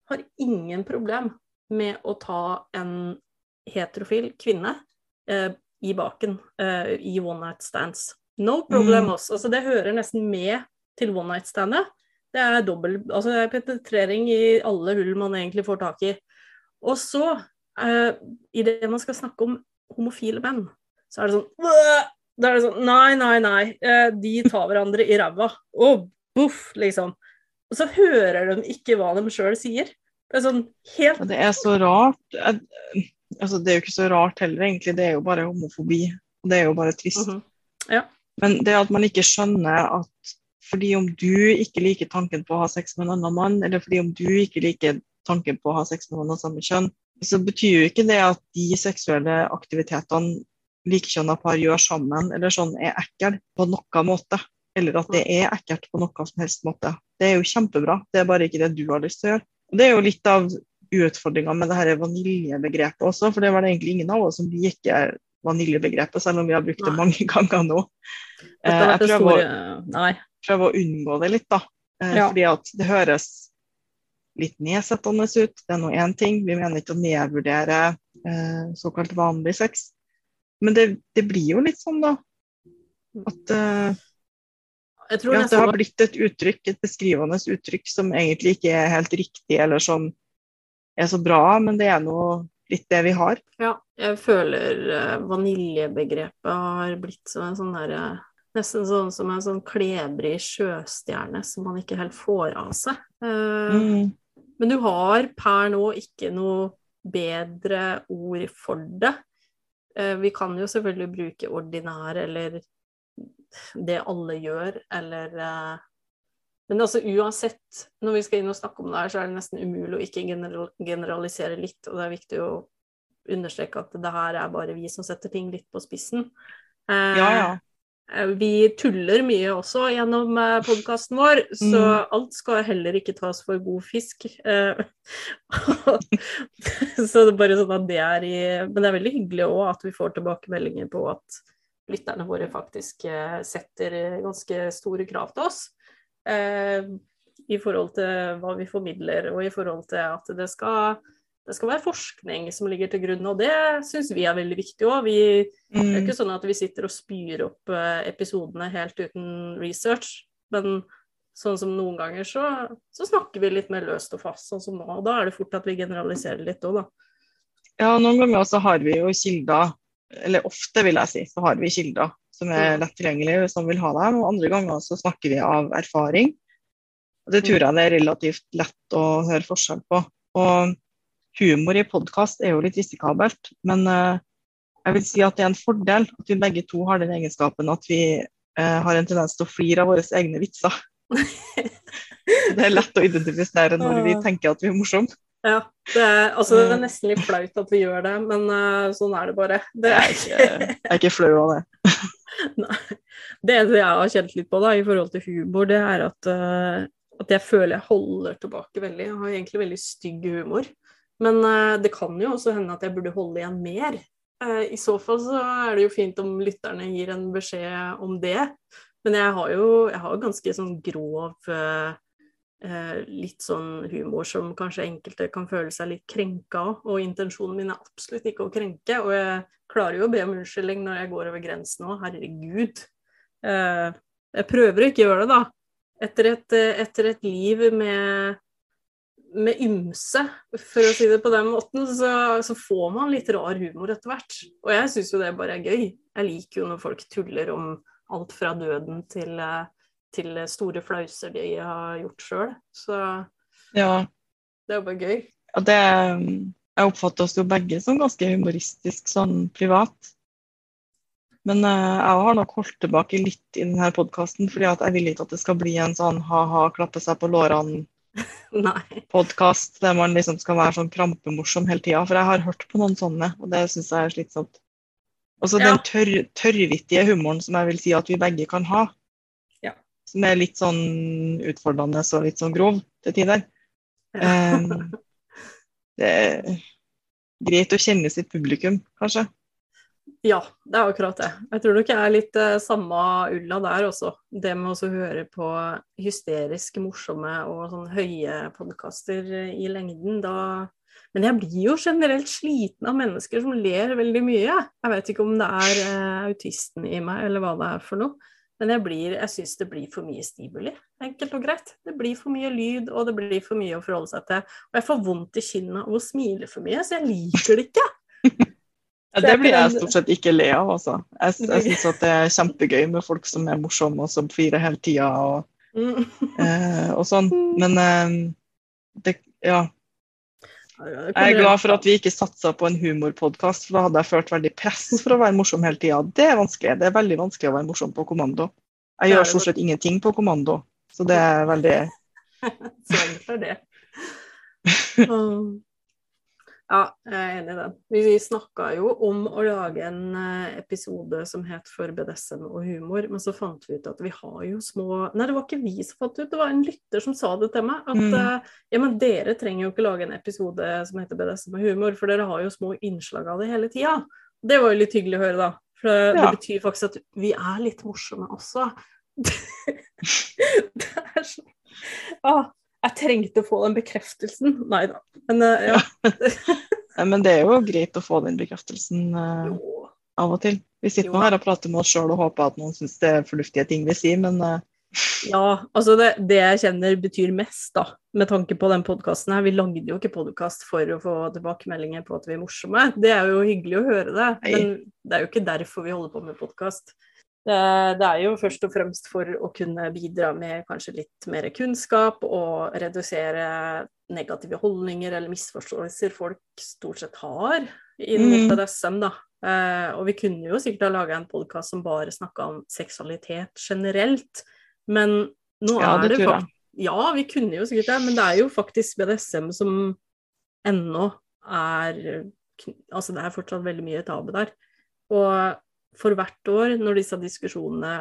har ingen problem med å ta en heterofil kvinne eh, i baken eh, i one night stands. No problem, Mm. ass. Altså, det hører nesten med til one night standet. Det er dobbel Altså, det er penetrering i alle hull man egentlig får tak i. Og så, eh, idet man skal snakke om homofile menn, så er det sånn Da er det sånn Nei, nei, nei. Eh, de tar hverandre i ræva. Og boff, liksom. Og så hører de ikke hva de sjøl sier. Det er sånn helt det er så rart. Altså, det er jo ikke så rart heller, egentlig. Det er jo bare homofobi. Og det er jo bare trist. Mhm. Men det at man ikke skjønner at fordi om du ikke liker tanken på å ha sex med en annen mann, eller fordi om du ikke liker tanken på å ha sex med noen av samme kjønn, så betyr jo ikke det at de seksuelle aktivitetene likekjønna par gjør sammen, eller sånn, er ekkel på noen måte. Eller at det er ekkelt på noen som helst måte. Det er jo kjempebra, det er bare ikke det du har lyst til å gjøre. Og det er jo litt av utfordringa med det her vaniljebegrepet også, for det var det egentlig ingen av oss som liker vaniljebegrepet, selv om vi har brukt det mange ganger nå. Dette Eh, Jeg prøver, å- prøver å unngå det litt, da. Eh, Fordi at det høres litt nedsettende ut. Det er nå én ting. Vi mener ikke å nedvurdere eh, såkalt vanlig sex. Men det, det blir jo litt sånn, da. At, uh, ja, at det har blitt et uttrykk, et beskrivende uttrykk som egentlig ikke er helt riktig, eller som er så bra, men det er nå litt det vi har. Ja, jeg føler uh, vaniljebegrepet har blitt som en sånn derre Nesten sånn som en sånn klebrig sjøstjerne som man ikke helt får av seg. Uh, mm. Men du har per nå ikke noe bedre ord for det. Uh, vi kan jo selvfølgelig bruke ordinær eller det alle gjør, eller men altså uansett, når vi skal inn og snakke om det her, så er det nesten umulig å ikke generalisere litt. Og det er viktig å understreke at det her er bare vi som setter ting litt på spissen. Eh, ja, ja. Eh, vi tuller mye også gjennom eh, podkasten vår, så mm. alt skal heller ikke tas for god fisk. Eh, så det er bare sånn at det er i Men det er veldig hyggelig òg at vi får tilbakemeldinger på at lytterne våre faktisk setter ganske store krav til oss i forhold til hva vi formidler, og i forhold til at det skal, det skal være forskning som ligger til grunn. Og det syns vi er veldig viktig òg. Det er mm. ikke sånn at vi sitter og spyr opp eh, episodene helt uten research. Men sånn som noen ganger så, så, snakker vi litt mer løst og fast, sånn som nå. Og da er det fort at vi generaliserer litt òg, da. Ja, noen ganger så har vi jo kilder, eller ofte vil jeg si, så har vi kilder som er lett tilgjengelige hvis man vil ha dem. Og andre ganger så snakker vi av erfaring. Og det tror jeg det er relativt lett å høre forskjell på. Og humor i podkast er jo litt risikabelt, men uh, jeg vil si at det er en fordel at vi begge to har den egenskapen at vi uh, har en tendens til å flire av våre egne vitser. det er lett å identifisere når vi tenker at vi er morsomme. Ja, det er, altså, det er nesten litt flaut at vi gjør det, men uh, sånn er det bare. Det er... Ikke, jeg er ikke flau av det. Nei. Det jeg har kjent litt på da, i forhold til humor, det er at, uh, at jeg føler jeg holder tilbake veldig. Jeg har egentlig veldig stygg humor. Men uh, det kan jo også hende at jeg burde holde igjen mer. Uh, I så fall så er det jo fint om lytterne gir en beskjed om det. Men jeg har jo jeg har ganske sånn grov litt sånn humor som kanskje enkelte kan føle seg litt krenka av. Og intensjonen min er absolutt ikke å krenke. Og jeg klarer jo å be om unnskyldning når jeg går over grensen òg. Herregud. Eh, jeg prøver å ikke gjøre det, da. Etter et, etter et liv med, med, ymse, for å si det på den måten, så, så får man litt rar humor etter hvert. Og jeg syns jo det bare er gøy. Jeg liker jo når folk tuller om alt fra døden til, til store flauser de har gjort sjøl. Så ja. det er jo bare gøy. Ja, det jeg oppfatter oss jo begge som ganske humoristisk sånn privat. Men uh, jeg har nok holdt tilbake litt i denne podkasten, fordi jeg vil ikke at det skal bli en sånn ha-ha, klappe seg på lårene-podkast der man liksom skal være sånn krampemorsom hele tida. For jeg har hørt på noen sånne, og det syns jeg er slitsomt. Og så ja. den tørr, tørrvittige humoren som jeg vil si at vi begge kan ha. Ja. Som er litt sånn utfordrende og litt sånn grov til tider. Ja. Um, det er greit å kjenne sitt publikum, kanskje. Ja, det er akkurat det. Jeg tror nok jeg er litt uh, samme ulla der også. Det med å høre på hysterisk morsomme og sånn høye podkaster i lengden, da Men jeg blir jo generelt sliten av mennesker som ler veldig mye. Jeg vet ikke om det er uh, autisten i meg, eller hva det er for noe. Men jeg, blir, jeg syns det blir for mye stimuli, enkelt og greit. Det blir for mye lyd, og det blir for mye å forholde seg til. Og jeg får vondt i kinnet av å smile for mye, så jeg liker det ikke. Ja, det blir jeg stort sett ikke le av, altså. Jeg, jeg syns at det er kjempegøy med folk som er morsomme og som flirer hele tida og, mm. eh, og sånn. Men eh, det, ja, jeg er glad for at vi ikke satsa på en humorpodkast, for da hadde jeg følt veldig press for å være morsom hele tida. Det er vanskelig. Det er veldig vanskelig å være morsom på kommando. Jeg gjør stort sett ingenting på kommando, så det er veldig Så enkelt er det. Ja, jeg er enig i den. Vi, snakka jo om å lage en eh, episode som het For BDSM og humor, men så fant vi ut at vi har jo små Nei, det var ikke vi som fant ut, det var en lytter som sa det til meg. At mm. uh, ja, men dere trenger jo ikke lage en episode som heter BDSM og humor, for dere har jo små innslag av det hele tida. Det var jo litt hyggelig å høre, da. For ja. det betyr faktisk at vi er litt morsomme også. det er sånn ah, jeg trengte å få den bekreftelsen. Nei da. Men uh, ja. Men det er jo greit å få den bekreftelsen uh, av og til. Vi sitter nå her og prater med oss sjøl og håper at noen syns det er fornuftige ting vi sier, men uh, Ja, altså det, det, jeg kjenner betyr mest, da, med tanke på den podkasten her Vi lagde jo ikke podkast for å få tilbakemeldinger på at vi er morsomme. Det er jo hyggelig å høre det, Hei. men det er jo ikke derfor vi holder på med podkast. Det, det, er jo først og fremst for å kunne bidra med kanskje litt mer kunnskap og redusere negative holdninger eller misforståelser folk stort sett har innen mm. BDSM, da. Eh, og vi kunne jo sikkert ha laga en podkast som bare snakka om seksualitet generelt. Men nå ja, er det, det faktisk Ja, vi kunne jo sikkert det, men det er jo faktisk BDSM som ennå er Altså, det er fortsatt veldig mye tabu der. Og for hvert år, når disse diskusjonene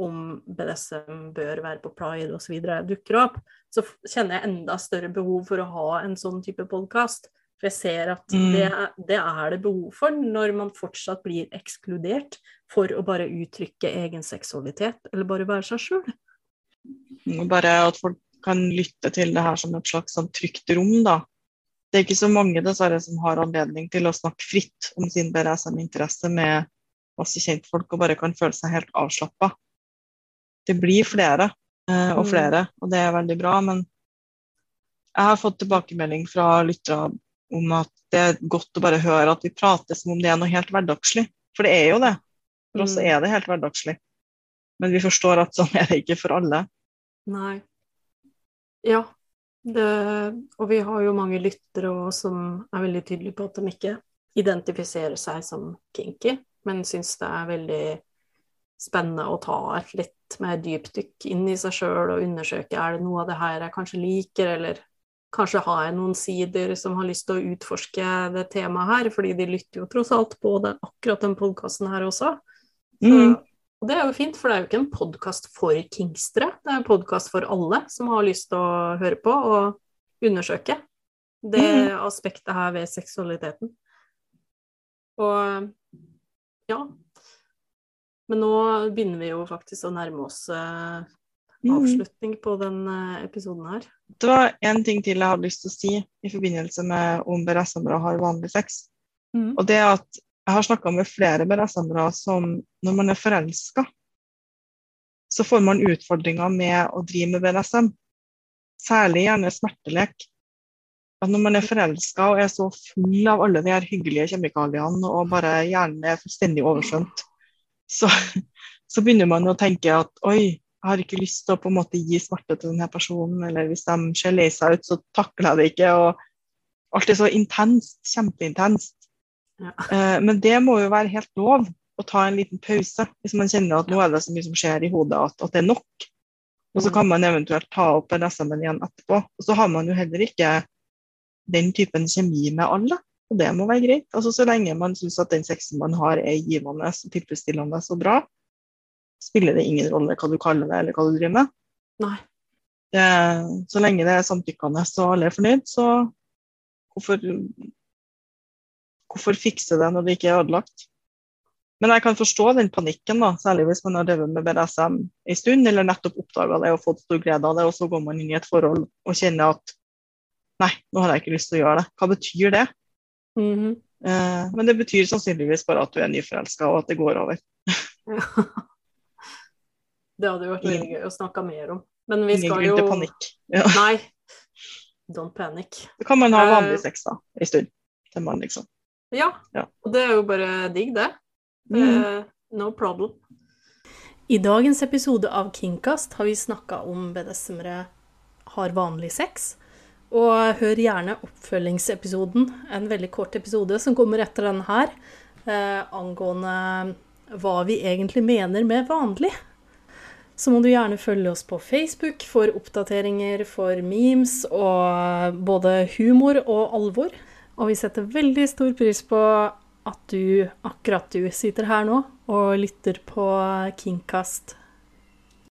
om BDSM bør være på pride osv. dukker opp, så kjenner jeg enda større behov for å ha en sånn type podkast. For jeg ser at mm. det, det, er det behov for når man fortsatt blir ekskludert for å bare uttrykke egen seksualitet, eller bare være seg sjøl. Bare at folk kan lytte til det her som et slags sånn trygt rom, da. Det er ikke så mange dessverre som har anledning til å snakke fritt om sin BDSM-interesse med masse kjentfolk og bare kan føle seg helt avslappa. Det blir flere eh, og mm. flere, og det er veldig bra. Men jeg har fått tilbakemelding fra lyttere om at det er godt å bare høre at vi prater som om det er noe helt hverdagslig. For det er jo det. For oss mm. er det helt hverdagslig. Men vi forstår at sånn er det ikke for alle. Nei. Ja. Det, og vi har jo mange lyttere som er veldig tydelige på at de ikke identifiserer seg som kinky, men syns det er veldig spennende å ta et litt mer dypdykk inn i seg sjøl og undersøke er det noe av det her jeg kanskje liker, eller kanskje har jeg noen sider som har lyst til å utforske det temaet her, fordi de lytter jo tross alt på den, akkurat den podkasten her også. Så mm. Og det er jo fint, for det er jo ikke en podkast for kingstere, det er en podkast for alle som har lyst til å høre på og undersøke det mm. aspektet her ved seksualiteten. Og ja. Men nå begynner vi jo faktisk å nærme oss eh, avslutning på den eh, episoden her. Det var én ting til jeg hadde lyst til å si i forbindelse med om BRSM-ere har vanlig sex. Mm. Og det at jeg har snakka med flere BDSM-ere som når man er forelska, så får man utfordringer med å drive med BDSM. Særlig gjerne smertelek. At når man er forelska og er så full av alle de her hyggelige kjemikaliene og bare hjernen er fullstendig overskjønt, så, så, begynner man å tenke at oi, jeg har ikke lyst til å på en måte gi smerte til denne personen, eller hvis de ser lei seg ut, så takler jeg det ikke. og Alt er så intenst, kjempeintenst. Ja. Eh, men det må jo være helt lov å ta en liten pause hvis man kjenner at nå er det så mye som skjer i hodet at, at det er nok. Og så kan man eventuelt ta opp en SM-en igjen etterpå. Og så har man jo heller ikke den typen kjemi med alle. Og det må være greit. Altså Så lenge man syns at den sexen man har er givende og tilfredsstillende og bra, spiller det ingen rolle hva du kaller det eller hva du driver med. Nei. Det, så lenge det er samtykkende og alle er fornøyd, så hvorfor Hvorfor fikse det når det ikke er ødelagt? Men jeg kan forstå den panikken, da, særlig hvis man har drevet med BDSM en stund, eller nettopp oppdaga det og fått stor glede av det, og så går man inn i et forhold og kjenner at nei, nå har jeg ikke lyst til å gjøre det. Hva betyr det? Mm -hmm. eh, men det betyr sannsynligvis bare at du er nyforelska, og at det går over. det hadde jo vært veldig gøy å snakke mer om. Men vi skal jo Ingen grunn til panikk. Ja. Nei, don't panic. Da kan man ha vanlig sex da, en stund. Til man liksom ja, ja. og det er jo bare digg, det. Mm. No problem. I dagens episode av Kingcast har vi snakka om BDSM-ere har vanlig sex. Og hør gjerne oppfølgingsepisoden, en veldig kort episode som kommer etter denne her, eh, angående hva vi egentlig mener med vanlig. Så må du gjerne følge oss på Facebook for oppdateringer for memes og både humor og alvor. Og vi setter veldig stor pris på at du, akkurat du, sitter her nå og lytter på Kingcast